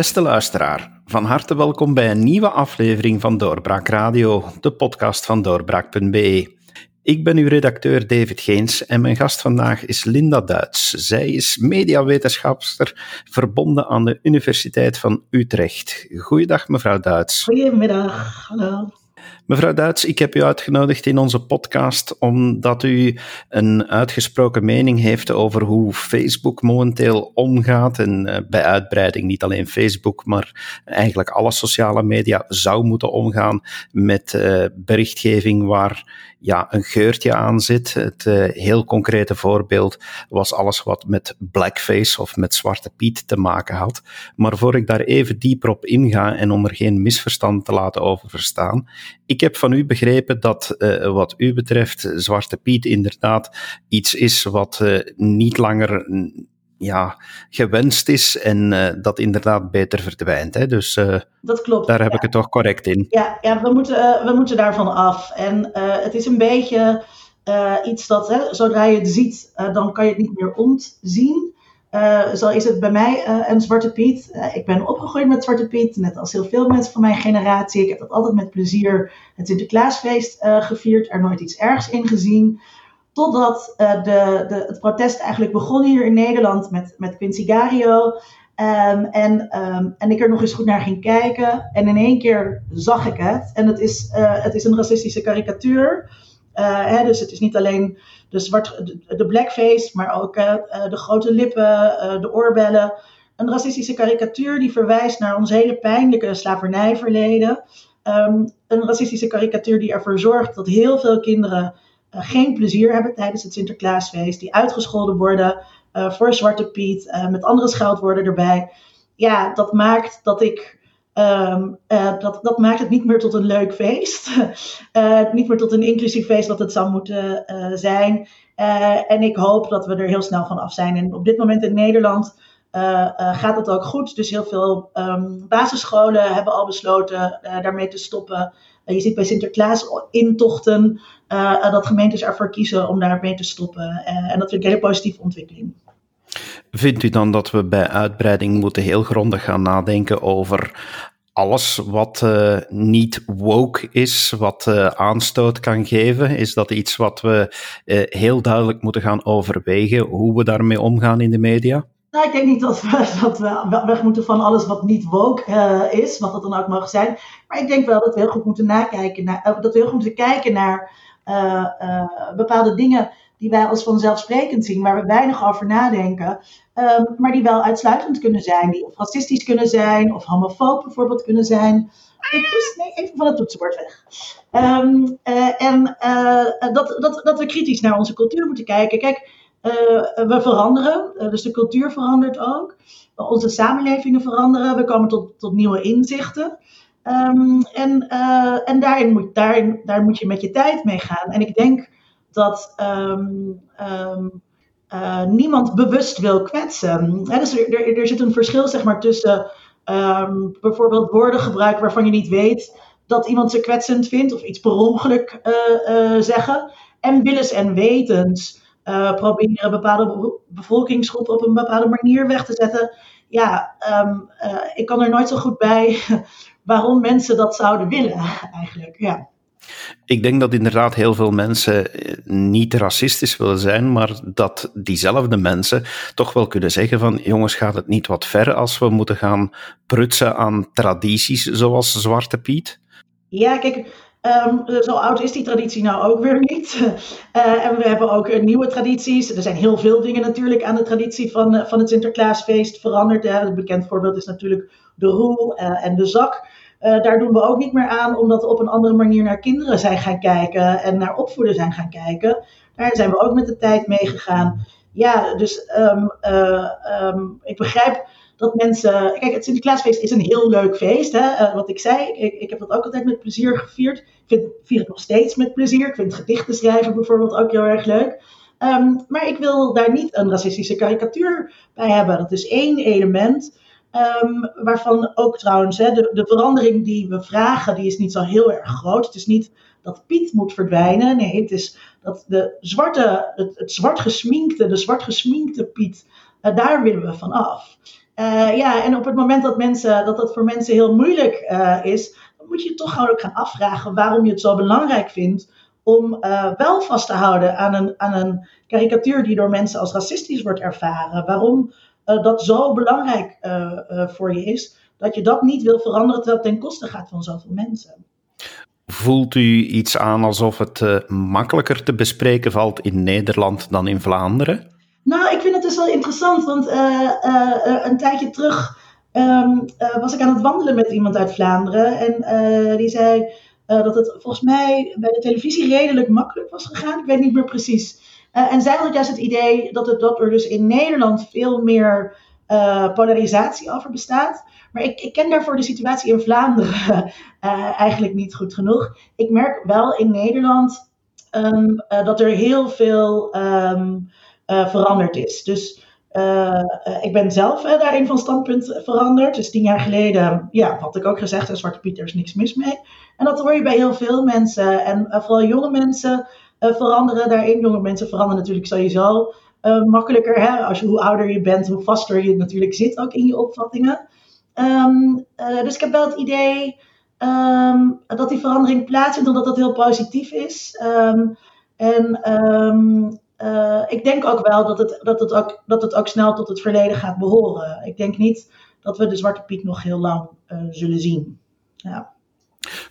Beste luisteraar, van harte welkom bij een nieuwe aflevering van Doorbraak Radio, de podcast van doorbraak.be. Ik ben uw redacteur David Geens en mijn gast vandaag is Linda Duits. Zij is mediawetenschapster verbonden aan de Universiteit van Utrecht. Goeiedag mevrouw Duits. Goedemiddag, hallo. Mevrouw Duits, ik heb u uitgenodigd in onze podcast omdat u een uitgesproken mening heeft over hoe Facebook momenteel omgaat. En uh, bij uitbreiding niet alleen Facebook, maar eigenlijk alle sociale media zou moeten omgaan met uh, berichtgeving waar ja, een geurtje aan zit. Het uh, heel concrete voorbeeld was alles wat met blackface of met Zwarte Piet te maken had. Maar voor ik daar even dieper op inga en om er geen misverstand te laten over verstaan, ik heb van u begrepen dat uh, wat u betreft Zwarte Piet inderdaad iets is wat uh, niet langer ja, gewenst is en uh, dat inderdaad beter verdwijnt. Hè? Dus uh, dat klopt, daar heb ja. ik het toch correct in. Ja, ja we, moeten, uh, we moeten daarvan af. En het is een beetje iets dat, hè, zodra je het ziet, dan kan je het niet meer ontzien. Zo is het bij mij een Zwarte Piet. ik ben opgegroeid met Zwarte Piet, net als heel veel mensen van mijn generatie. Ik heb dat altijd met plezier het Sinterklaasfeest gevierd, er nooit iets ergs in gezien. Totdat de, de, het protest eigenlijk begon hier in Nederland met, met Quincy Gario. Um, en, um, en ik er nog eens goed naar ging kijken. En in één keer zag ik het. En het is, het is een racistische karikatuur. Hè, dus het is niet alleen zwart, de, blackface, maar ook de grote lippen, de oorbellen. Een racistische karikatuur die verwijst naar ons hele pijnlijke slavernijverleden. Um, een racistische karikatuur die ervoor zorgt dat heel veel kinderen geen plezier hebben tijdens het Sinterklaasfeest, die uitgescholden worden voor Zwarte Piet, met andere scheldwoorden erbij. Ja, dat maakt dat ik. Um, dat, dat maakt het niet meer tot een leuk feest. niet meer tot een inclusief feest wat het zou moeten zijn. en ik hoop dat we er heel snel van af zijn. En op dit moment in Nederland gaat het ook goed. Dus heel veel um, basisscholen hebben al besloten daarmee te stoppen. je ziet bij Sinterklaas intochten dat gemeentes ervoor kiezen om daarmee te stoppen. En dat vind ik een hele positieve ontwikkeling. Vindt u dan dat we bij uitbreiding moeten heel grondig gaan nadenken over alles wat uh, niet woke is, wat uh, aanstoot kan geven? Is dat iets wat we uh, heel duidelijk moeten gaan overwegen, hoe we daarmee omgaan in de media? Nou, ik denk niet dat we, dat we weg moeten van alles wat niet woke is, wat dat dan ook mag zijn. Maar ik denk wel dat we heel goed moeten nakijken naar, dat we heel goed moeten kijken naar bepaalde dingen die wij als vanzelfsprekend zien, waar we weinig over nadenken, um, maar die wel uitsluitend kunnen zijn, die of racistisch kunnen zijn, of homofoob bijvoorbeeld kunnen zijn. Ik moest nee, even van het toetsenbord weg. Um, uh, en dat, dat, dat we kritisch naar onze cultuur moeten kijken. Kijk, we veranderen, dus de cultuur verandert ook. Onze samenlevingen veranderen, we komen tot, tot nieuwe inzichten. Um, en en daarin moet, daarin, daar moet je met je tijd mee gaan. En ik denk dat um, um, uh, niemand bewust wil kwetsen. Dus er, er, er, zit een verschil zeg maar, tussen bijvoorbeeld woorden gebruiken waarvan je niet weet dat iemand ze kwetsend vindt of iets per ongeluk uh, zeggen. En willens en wetens proberen bepaalde bevolkingsgroepen op een bepaalde manier weg te zetten. Ja, ik kan er nooit zo goed bij waarom mensen dat zouden willen, eigenlijk. Ja. Ik denk dat inderdaad heel veel mensen eh, niet racistisch willen zijn, maar dat diezelfde mensen toch wel kunnen zeggen van jongens, gaat het niet wat ver als we moeten gaan prutsen aan tradities zoals Zwarte Piet? Ja, kijk, Um, zo oud is die traditie nou ook weer niet. Uh, en we hebben ook uh, nieuwe tradities. Er zijn heel veel dingen natuurlijk aan de traditie van, van het Sinterklaasfeest veranderd. Een bekend voorbeeld is natuurlijk de roel en de zak. Uh, daar doen we ook niet meer aan, omdat we op een andere manier naar kinderen zijn gaan kijken en naar opvoeden zijn gaan kijken. Daar zijn we ook met de tijd meegegaan. Ja, dus um, uh, um, ik begrijp dat mensen. Kijk, het Sinterklaasfeest is een heel leuk feest. Hè? Uh, wat ik zei, ik, ik heb dat ook altijd met plezier gevierd. Ik vind, vier het nog steeds met plezier. Ik vind gedichten schrijven bijvoorbeeld ook heel erg leuk. Um, maar ik wil daar niet een racistische karikatuur bij hebben. Dat is één element. Um, waarvan ook trouwens hè, de, de verandering die we vragen, die is niet zo heel erg groot. Het is niet dat Piet moet verdwijnen. Nee, het is dat de zwarte, het, zwart gesminkte, de zwart gesminkte Piet, uh, daar willen we van af. ja, en op het moment dat, mensen, dat dat voor mensen heel moeilijk is, dan moet je je toch gewoon ook gaan afvragen waarom je het zo belangrijk vindt om wel vast te houden aan een, aan een karikatuur die door mensen als racistisch wordt ervaren. Waarom dat zo belangrijk voor je is, dat je dat niet wil veranderen terwijl het ten koste gaat van zoveel mensen. Voelt u iets aan alsof het makkelijker te bespreken valt in Nederland dan in Vlaanderen? Nou, ik vind het dus wel interessant, want een tijdje terug um, was ik aan het wandelen met iemand uit Vlaanderen. En die zei dat het volgens mij bij de televisie redelijk makkelijk was gegaan. Ik weet niet meer precies. En zij had juist het idee dat, dat er dus in Nederland veel meer polarisatie over bestaat. Maar ik, ik ken daarvoor de situatie in Vlaanderen uh, eigenlijk niet goed genoeg. Ik merk wel in Nederland uh, dat er heel veel uh, veranderd is. Dus ik ben zelf daarin van standpunt veranderd. Dus tien jaar geleden ja, had ik ook gezegd, Zwarte Piet, er is niks mis mee. En dat hoor je bij heel veel mensen. En vooral jonge mensen veranderen daarin. Jonge mensen veranderen natuurlijk sowieso makkelijker. Hè? Als je, hoe ouder je bent, hoe vaster je natuurlijk zit ook in je opvattingen. Um, uh, dus ik heb wel het idee um, dat die verandering plaatsvindt, omdat dat heel positief is. Um, en ik denk ook wel dat het, dat, het ook, dat het ook snel tot het verleden gaat behoren. Ik denk niet dat we de Zwarte Piet nog heel lang zullen zien. Ja.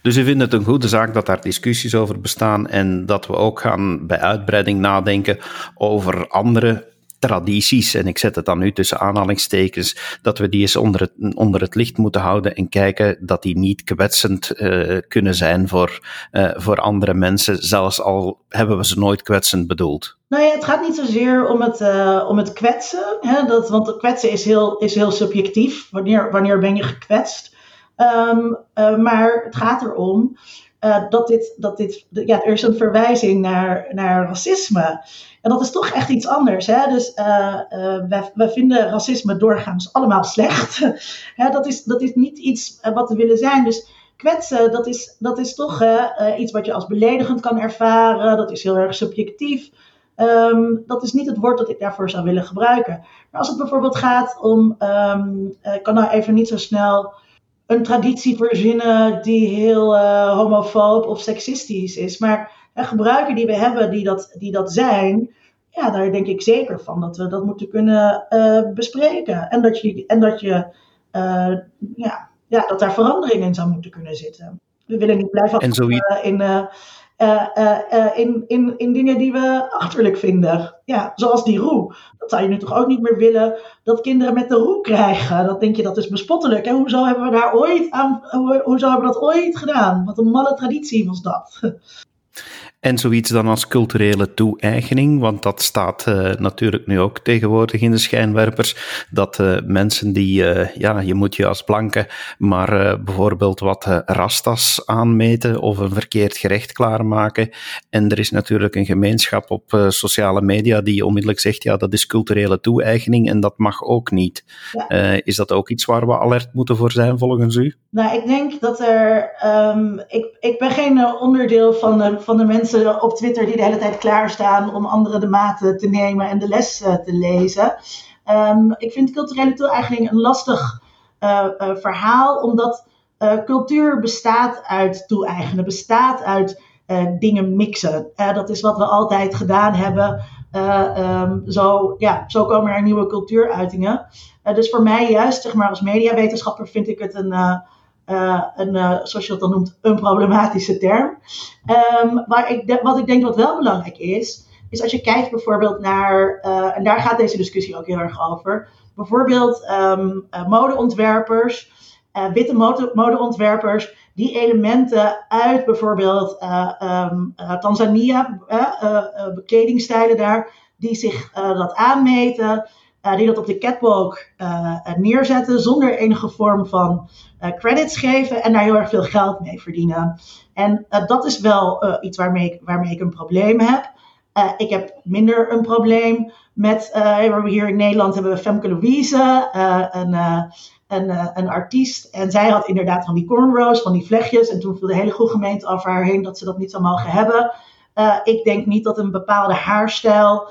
Dus u vindt het een goede zaak dat daar discussies over bestaan en dat we ook gaan bij uitbreiding nadenken over andere tradities, en ik zet het dan nu tussen aanhalingstekens, dat we die eens onder het, onder het licht moeten houden en kijken dat die niet kwetsend uh, kunnen zijn voor, uh, voor andere mensen, zelfs al hebben we ze nooit kwetsend bedoeld. Nou ja, het gaat niet zozeer om het, uh, om het kwetsen, hè, dat, want kwetsen is heel, is heel subjectief. Wanneer, wanneer ben je gekwetst? Um, maar het gaat erom uh, dat dit, dat dit ja, er is een verwijzing naar, naar racisme. En dat is toch echt iets anders. Hè? Dus uh, wij, vinden racisme doorgaans allemaal slecht. dat, is, dat is niet iets wat we willen zijn. Dus kwetsen, dat is, dat is toch iets wat je als beledigend kan ervaren. Dat is heel erg subjectief. Um, dat is niet het woord dat ik daarvoor zou willen gebruiken. Maar als het bijvoorbeeld gaat om, um, ik kan nou even niet zo snel een traditie verzinnen die heel uh, homofoob of seksistisch is. Maar uh, gebruiken die we hebben die dat, die dat zijn, ja, daar denk ik zeker van dat we dat moeten kunnen uh, bespreken. En dat je, en dat, je ja, ja, dat daar verandering in zou moeten kunnen zitten. We willen niet blijven in uh, uh, in, in, in dingen die we achterlijk vinden. Ja, zoals die roe. Dat zou je nu toch ook niet meer willen dat kinderen met de roe krijgen. Dat denk je, dat is bespottelijk. En hoezo hebben we daar ooit aan, hoezo hebben we dat ooit gedaan? Wat een malle traditie was dat. En zoiets dan als culturele toe-eigening, want dat staat uh, natuurlijk nu ook tegenwoordig in de schijnwerpers, dat uh, mensen die, uh, ja, je moet je als blanke maar bijvoorbeeld wat rastas aanmeten of een verkeerd gerecht klaarmaken. En er is natuurlijk een gemeenschap op sociale media die onmiddellijk zegt, ja, dat is culturele toe-eigening en dat mag ook niet. Ja. is dat ook iets waar we alert moeten voor zijn volgens u? Nou, ik denk dat er, um, ik, ik ben geen onderdeel van de, van de mensen op Twitter die de hele tijd klaarstaan om anderen de maten te nemen en de les uh, te lezen. Um, ik vind culturele toe-eigening een lastig uh, uh, verhaal, omdat cultuur bestaat uit toe-eigenen, bestaat uit dingen mixen. dat is wat we altijd gedaan hebben. Um, zo, ja, zo komen er nieuwe cultuuruitingen. dus voor mij juist, zeg maar als mediawetenschapper, vind ik het een uh, een, uh, zoals je dat dan noemt, een problematische term. Um, maar ik wat ik denk wat wel belangrijk is, is als je kijkt bijvoorbeeld naar, uh, en daar gaat deze discussie ook heel erg over, bijvoorbeeld um, modeontwerpers, witte mode, modeontwerpers, die elementen uit bijvoorbeeld um, Tanzania, kledingstijlen daar, die zich dat aanmeten, uh, die dat op de catwalk uh, neerzetten zonder enige vorm van credits geven en daar heel erg veel geld mee verdienen. En dat is wel iets waarmee ik, waarmee ik een probleem heb. ik heb minder een probleem met, hier in Nederland hebben we Femke Louise, een, een, een artiest. En zij had inderdaad van die cornrows, van die vlechtjes. En toen viel de hele goede gemeente over haar heen dat ze dat niet zou mogen hebben. ik denk niet dat een bepaalde haarstijl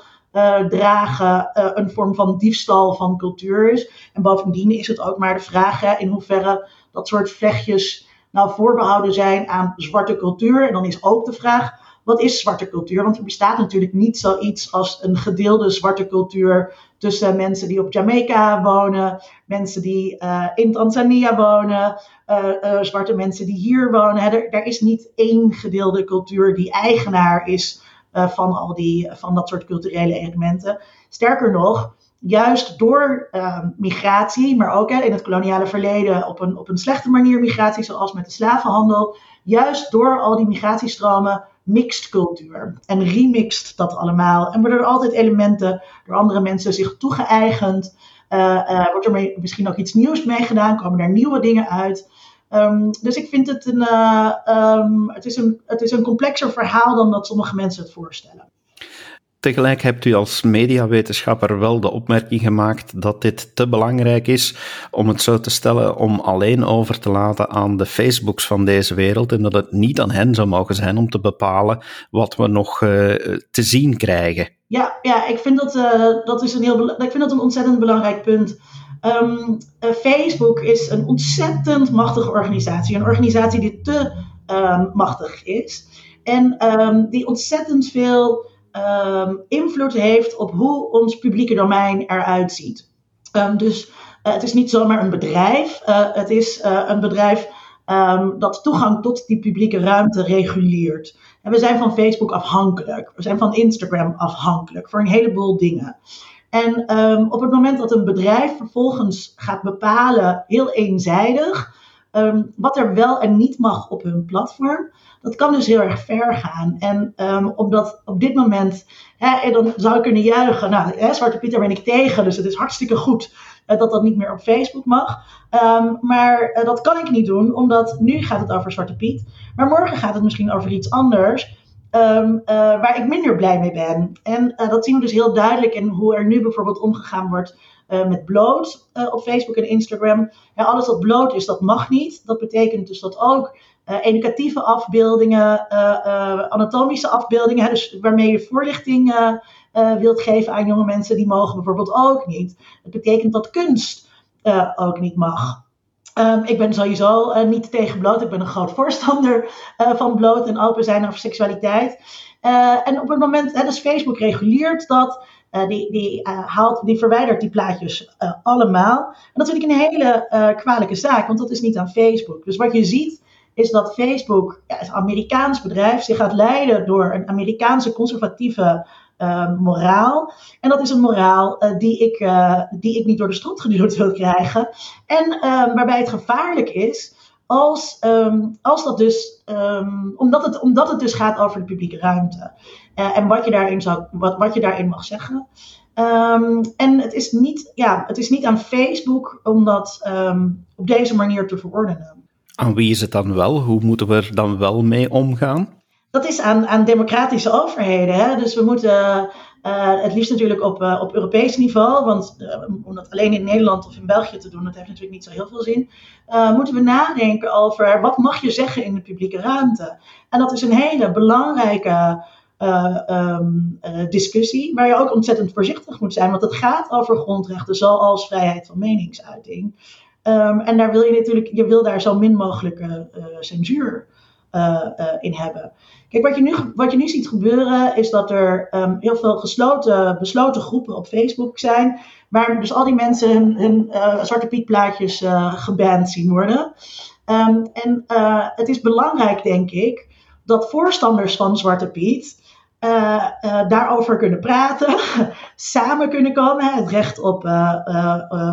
dragen een vorm van diefstal van cultuur is. En bovendien is het ook maar de vraag hè, in hoeverre dat soort vlechtjes nou voorbehouden zijn aan zwarte cultuur. En dan is ook de vraag, wat is zwarte cultuur? Want er bestaat natuurlijk niet zoiets als een gedeelde zwarte cultuur tussen mensen die op Jamaica wonen, mensen die uh, in Tanzania wonen, uh, uh, zwarte mensen die hier wonen. Er, er, is niet één gedeelde cultuur die eigenaar is van al die, van dat soort culturele elementen. Sterker nog, juist door uh, migratie, maar ook in het koloniale verleden op een, op een slechte manier migratie, zoals met de slavenhandel, juist door al die migratiestromen mixt cultuur en remixt dat allemaal. En worden er altijd elementen door andere mensen zich toegeëigend. Uh, uh, wordt er misschien ook iets nieuws mee gedaan, komen er nieuwe dingen uit. Um, dus ik vind het een, uh, um, het, is een, het is een complexer verhaal dan dat sommige mensen het voorstellen. Tegelijk hebt u als mediawetenschapper wel de opmerking gemaakt dat dit te belangrijk is om het zo te stellen om alleen over te laten aan de Facebooks van deze wereld en dat het niet aan hen zou mogen zijn om te bepalen wat we nog uh, te zien krijgen. Ja, ja ik, vind dat, uh, dat is een heel, ik vind dat een ontzettend belangrijk punt. Um, uh, Facebook is een ontzettend machtige organisatie, een organisatie die te um, machtig is en um, die ontzettend veel invloed heeft op hoe ons publieke domein eruit ziet. Dus uh, het is niet zomaar een bedrijf, uh, het is een bedrijf dat toegang tot die publieke ruimte reguleert. En we zijn van Facebook afhankelijk, we zijn van Instagram afhankelijk voor een heleboel dingen. En um, op het moment dat een bedrijf vervolgens gaat bepalen, heel eenzijdig, um, wat er wel en niet mag op hun platform, dat kan dus heel erg ver gaan. En um, omdat op dit moment, hè, en dan zou ik kunnen juichen, nou, hè, Zwarte Piet, daar ben ik tegen, dus het is hartstikke goed uh, dat dat niet meer op Facebook mag. Maar uh, dat kan ik niet doen, omdat nu gaat het over Zwarte Piet, maar morgen gaat het misschien over iets anders. Um, uh, waar ik minder blij mee ben. En dat zien we dus heel duidelijk in hoe er nu bijvoorbeeld omgegaan wordt uh, met bloot op Facebook en Instagram. Ja, alles wat bloot is, dat mag niet. Dat betekent dus dat ook educatieve afbeeldingen, anatomische afbeeldingen, hè, dus waarmee je voorlichting wilt geven aan jonge mensen, die mogen bijvoorbeeld ook niet. Dat betekent dat kunst ook niet mag. Um, ik ben sowieso uh, niet tegen bloot. Ik ben een groot voorstander uh, van bloot en open zijn over seksualiteit. Uh, en op het moment, hè, dus Facebook reguleert dat. Die, die, haalt, die verwijdert die plaatjes allemaal. En dat vind ik een hele kwalijke zaak, want dat is niet aan Facebook. Dus wat je ziet is dat Facebook, ja, een Amerikaans bedrijf, zich gaat leiden door een Amerikaanse conservatieve moraal. En dat is een moraal die, ik, die ik niet door de strot geduwd wil krijgen. En waarbij het gevaarlijk is als, um, als dat dus, um, omdat, het, omdat het dus gaat over de publieke ruimte. En wat je, daarin zou, wat, wat je daarin mag zeggen. En het is, niet, ja, het is niet aan Facebook om dat op deze manier te verordenen. Aan wie is het dan wel? Hoe moeten we er dan wel mee omgaan? Dat is aan, aan democratische overheden. Hè? Dus we moeten uh, het liefst natuurlijk op, uh, op Europees niveau, want uh, om dat alleen in Nederland of in België te doen, dat heeft natuurlijk niet zo heel veel zin. moeten we nadenken over wat mag je zeggen in de publieke ruimte. En dat is een hele belangrijke um, discussie, waar je ook ontzettend voorzichtig moet zijn, want het gaat over grondrechten zoals vrijheid van meningsuiting. Um, en daar wil je natuurlijk, je wil daar zo min mogelijk censuur in hebben. Kijk, wat je nu, wat je nu ziet gebeuren is dat er um, heel veel gesloten, besloten groepen op Facebook zijn. Waar dus al die mensen hun, uh, Zwarte Piet plaatjes uh, geband zien worden. Um, en uh, het is belangrijk, denk ik, dat voorstanders van Zwarte Piet daarover kunnen praten, samen kunnen komen. Het recht op,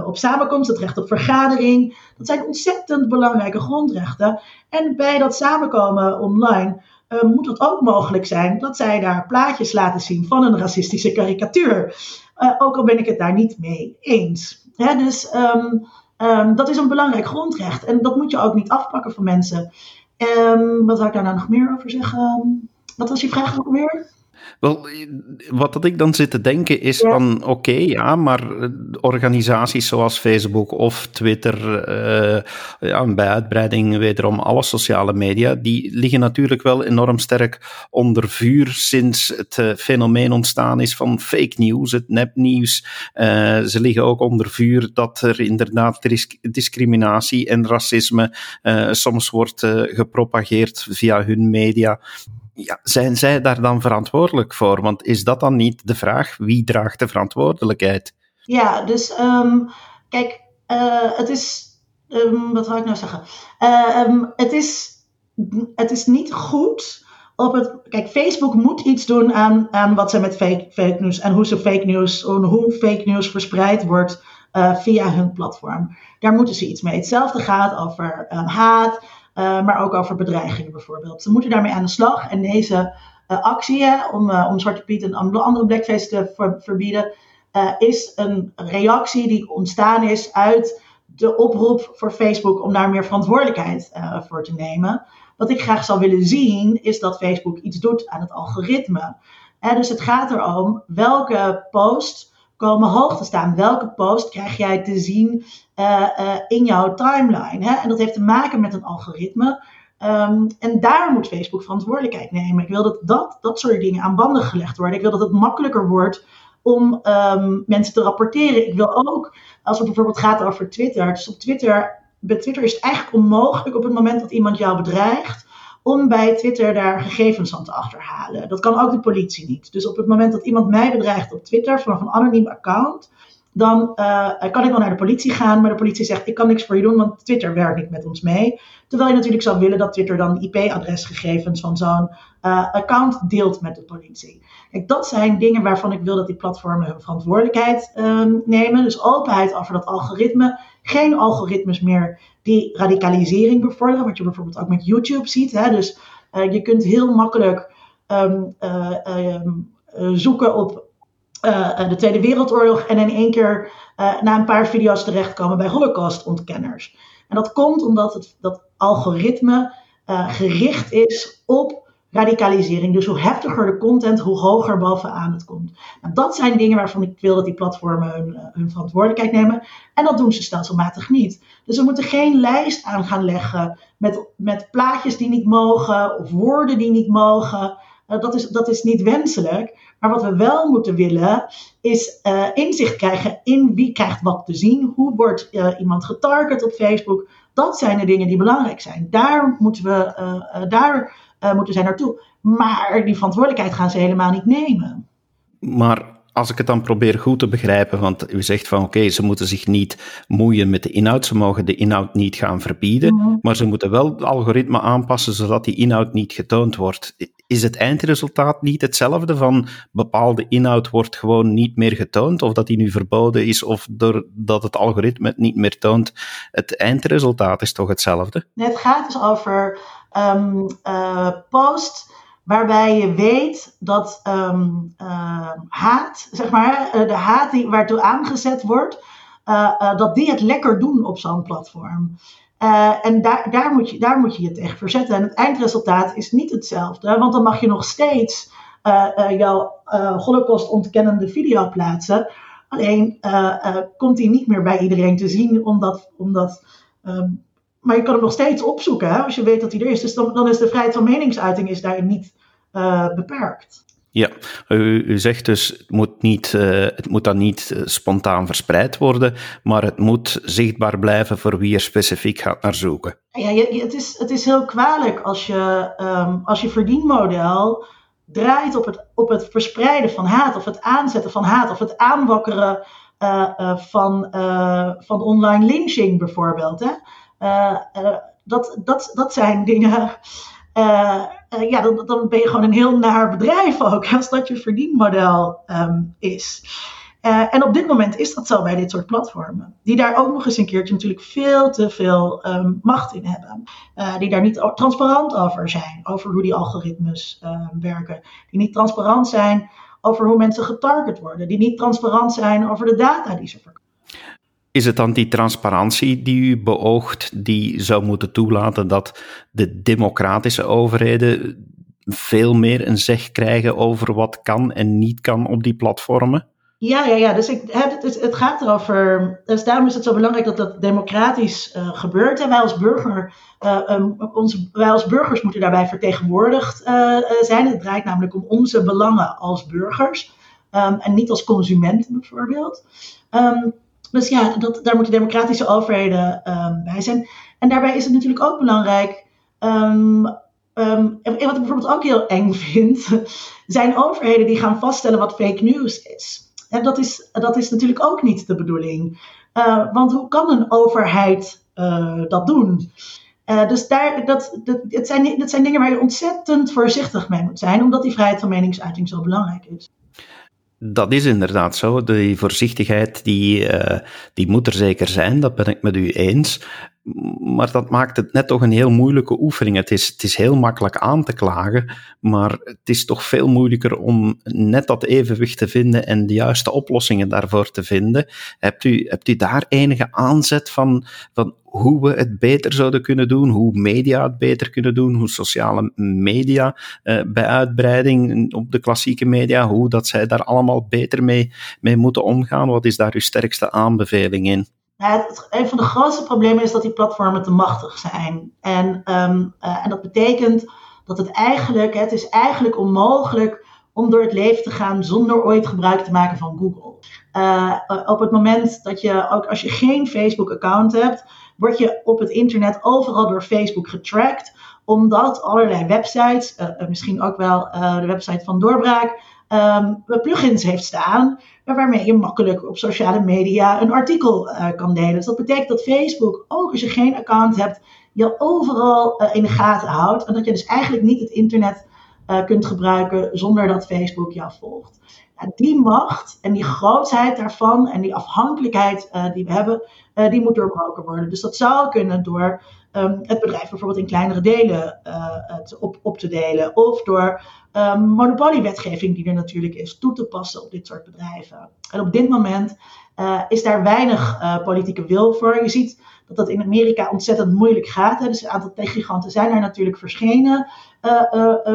op samenkomst, het recht op vergadering. Dat zijn ontzettend belangrijke grondrechten. En bij dat samenkomen online uh, moet het ook mogelijk zijn dat zij daar plaatjes laten zien van een racistische karikatuur. Uh, ook al ben ik het daar niet mee eens. Hè, dus um, um, dat is een belangrijk grondrecht en dat moet je ook niet afpakken van mensen. Um, wat zou ik daar nou nog meer over zeggen? Wat was je vraag ook weer? Wel, wat dat ik dan zit te denken is van, oké, ja, maar organisaties zoals Facebook of Twitter, uh, ja, bij uitbreiding wederom alle sociale media, die liggen natuurlijk wel enorm sterk onder vuur sinds het uh, fenomeen ontstaan is van fake news, het nepnieuws. Uh, ze liggen ook onder vuur dat er inderdaad discriminatie en racisme soms wordt gepropageerd via hun media ja, zijn zij daar dan verantwoordelijk voor? Want is dat dan niet de vraag? Wie draagt de verantwoordelijkheid? Ja, dus um, kijk, uh, het is. Um, wat wil ik nou zeggen? Um, het, is, het is niet goed. Op het, kijk, Facebook moet iets doen aan, aan wat ze met fake, fake news en hoe ze fake news, hoe fake news verspreid wordt uh, via hun platform. Daar moeten ze iets mee. Hetzelfde gaat over haat, uh, maar ook over bedreigingen bijvoorbeeld. Ze moeten daarmee aan de slag. En deze uh, actie om, om Zwarte Piet en andere blackface te ver verbieden, is een reactie die ontstaan is uit de oproep voor Facebook om daar meer verantwoordelijkheid voor te nemen. Wat ik graag zou willen zien, is dat Facebook iets doet aan het algoritme. dus het gaat erom welke post komen hoog te staan. Welke post krijg jij te zien uh, uh, in jouw timeline? Hè? En dat heeft te maken met een algoritme. Um, en daar moet Facebook verantwoordelijkheid nemen. Ik wil dat, dat dat soort dingen aan banden gelegd worden. Ik wil dat het makkelijker wordt om um, mensen te rapporteren. Ik wil ook, als het bijvoorbeeld gaat over Twitter. Dus op Twitter, bij Twitter is het eigenlijk onmogelijk op het moment dat iemand jou bedreigt om bij Twitter daar gegevens aan te achterhalen. Dat kan ook de politie niet. Dus op het moment dat iemand mij bedreigt op Twitter vanaf een anoniem account, dan uh, kan ik wel naar de politie gaan, maar de politie zegt: Ik kan niks voor je doen, want Twitter werkt niet met ons mee. Terwijl je natuurlijk zou willen dat Twitter dan IP-adresgegevens van zo'n uh, account deelt met de politie. Kijk, dat zijn dingen waarvan ik wil dat die platformen hun verantwoordelijkheid um, nemen. Dus openheid over dat algoritme. Geen algoritmes meer die radicalisering bevorderen, wat je bijvoorbeeld ook met YouTube ziet. Hè? Dus uh, je kunt heel makkelijk um, um, zoeken op de Tweede Wereldoorlog en in één keer na een paar video's terechtkomen bij Holocaust-ontkenners. En dat komt omdat het, dat algoritme gericht is op radicalisering. Dus hoe heftiger de content, hoe hoger bovenaan het komt. Nou, dat zijn dingen waarvan ik wil dat die platformen hun, hun, verantwoordelijkheid nemen. En dat doen ze stelselmatig niet. Dus we moeten geen lijst aan gaan leggen met, met plaatjes die niet mogen of woorden die niet mogen. Uh, dat, is, dat is niet wenselijk. Maar wat we wel moeten willen, is uh, inzicht krijgen in wie krijgt wat te zien. Hoe wordt iemand getarget op Facebook? Dat zijn de dingen die belangrijk zijn. Daar moeten we, uh, moeten zij naartoe. Maar die verantwoordelijkheid gaan ze helemaal niet nemen. Maar als ik het dan probeer goed te begrijpen, want u zegt van oké, okay, ze moeten zich niet moeien met de inhoud, ze mogen de inhoud niet gaan verbieden, mm -hmm. maar ze moeten wel het algoritme aanpassen zodat die inhoud niet getoond wordt. Is het eindresultaat niet hetzelfde van bepaalde inhoud wordt gewoon niet meer getoond, of dat die nu verboden is, of doordat het algoritme het niet meer toont? Het eindresultaat is toch hetzelfde? Het gaat dus over um, uh, post waarbij je weet dat um, uh, haat, zeg maar, de haat die, waartoe aangezet wordt, uh, dat die het lekker doen op zo'n platform. en daar, daar, moet je, daar moet je je tegen verzetten. En het eindresultaat is niet hetzelfde, want dan mag je nog steeds jouw holocaust ontkennende video plaatsen. Alleen komt die niet meer bij iedereen te zien, omdat, omdat maar je kan hem nog steeds opzoeken hè, als je weet dat hij er is. Dus dan, dan is de vrijheid van meningsuiting is daarin niet uh, beperkt. Ja, u, u, zegt dus het moet, niet, uh, het moet dan niet uh, spontaan verspreid worden, maar het moet zichtbaar blijven voor wie er specifiek gaat naar zoeken. Ja, je, het, is, het is heel kwalijk als je, um, als je verdienmodel draait op het, op het verspreiden van haat, of het aanzetten van haat, of het aanwakkeren van, van online lynching bijvoorbeeld. Hè? Dat, dat, dat zijn dingen uh, ja, dan, dan, ben je gewoon een heel naar bedrijf ook, als dat je verdienmodel um, is. En op dit moment is dat zo bij dit soort platformen. Die daar ook nog eens een keertje natuurlijk veel te veel um, macht in hebben. die daar niet transparant over zijn, over hoe die algoritmes werken. Die niet transparant zijn over hoe mensen getarget worden. Die niet transparant zijn over de data die ze verkopen. Is het dan die transparantie die u beoogt, die zou moeten toelaten dat de democratische overheden veel meer een zeg krijgen over wat kan en niet kan op die platformen? Ja, ja, ja. Dus ik, het, het, gaat erover. Dus daarom is het zo belangrijk dat dat democratisch uh, gebeurt. En wij als, burger, um, onze, wij als burgers moeten daarbij vertegenwoordigd uh, zijn. Het draait namelijk om onze belangen als burgers. Um, en niet als consumenten bijvoorbeeld. Um, dus ja, dat, daar moeten democratische overheden bij zijn. En daarbij is het natuurlijk ook belangrijk. en wat ik bijvoorbeeld ook heel eng vind, zijn overheden die gaan vaststellen wat fake news is. En dat is, dat is natuurlijk ook niet de bedoeling. Uh, want hoe kan een overheid uh, dat doen? Uh, dus daar, dat, dat, het, zijn, dat zijn dingen waar je ontzettend voorzichtig mee moet zijn, omdat die vrijheid van meningsuiting zo belangrijk is. Dat is inderdaad zo. Die voorzichtigheid die, die moet er zeker zijn, dat ben ik met u eens maar dat maakt het net toch een heel moeilijke oefening. Het is, het is heel makkelijk aan te klagen, maar het is toch veel moeilijker om net dat evenwicht te vinden en de juiste oplossingen daarvoor te vinden. Hebt u, hebt u daar enige aanzet van, van hoe we het beter zouden kunnen doen, hoe media het beter kunnen doen, hoe sociale media eh, bij uitbreiding op de klassieke media, hoe dat zij daar allemaal beter mee, mee moeten omgaan? Wat is daar uw sterkste aanbeveling in? Het, een van de grootste problemen is dat die platformen te machtig zijn. En, um, uh, en dat betekent dat het eigenlijk, het is eigenlijk onmogelijk om door het leven te gaan zonder ooit gebruik te maken van Google. Uh, op het moment dat je, ook als je geen Facebook-account hebt, word je op het internet overal door Facebook getracked, omdat allerlei websites, misschien ook wel de website van Doorbraak, um, plugins heeft staan waarmee je makkelijk op sociale media een artikel uh, kan delen. Dus dat betekent dat Facebook, ook als je geen account hebt, je overal uh, in de gaten houdt. En dat je dus eigenlijk niet het internet uh, kunt gebruiken zonder dat Facebook jou volgt. Die macht en die grootheid daarvan en die afhankelijkheid die we hebben, die moet doorbroken worden. Dus dat zou kunnen door um, het bedrijf bijvoorbeeld in kleinere delen te op, op te delen. Of door um, monopoliewetgeving die er natuurlijk is toe te passen op dit soort bedrijven. En op dit moment is daar weinig politieke wil voor. Je ziet dat dat in Amerika ontzettend moeilijk gaat. Hè. Dus een aantal techgiganten zijn daar natuurlijk verschenen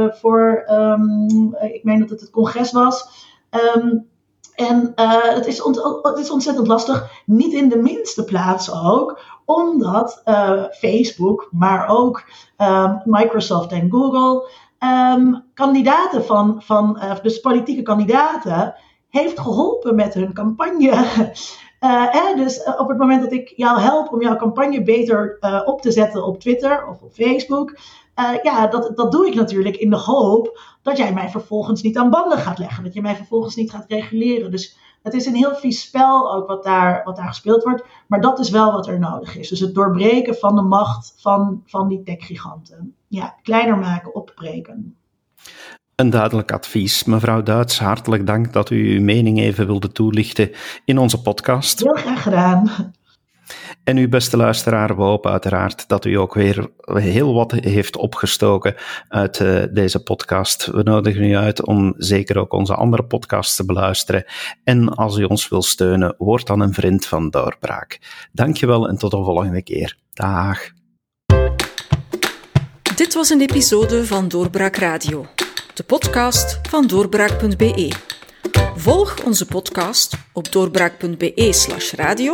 voor, um, ik meen dat het het congres was. Um, en het, is het is ontzettend lastig, niet in de minste plaats ook, omdat Facebook, maar ook Microsoft en Google um, kandidaten van, van uh, dus politieke kandidaten, heeft geholpen met hun campagne. Uh, dus op het moment dat ik jou help om jouw campagne beter op te zetten op Twitter of op Facebook, ja, dat, dat doe ik natuurlijk in de hoop dat jij mij vervolgens niet aan banden gaat leggen, dat je mij vervolgens niet gaat reguleren. Dus het is een heel vies spel ook wat daar, wat daar gespeeld wordt, maar dat is wel wat er nodig is. Dus het doorbreken van de macht van, van die techgiganten ja, kleiner maken, opbreken. Een duidelijk advies. Mevrouw Duits, hartelijk dank dat u uw mening even wilde toelichten in onze podcast. Heel graag gedaan. En uw beste luisteraar, we hopen uiteraard dat u ook weer heel wat heeft opgestoken uit uh, deze podcast. We nodigen u uit om zeker ook onze andere podcasts te beluisteren. En als u ons wil steunen, word dan een vriend van Doorbraak. Dankjewel en tot de volgende keer. Dag. Dit was een episode van Doorbraak Radio, de podcast van doorbraak.be. Volg onze podcast op doorbraak.be/slash radio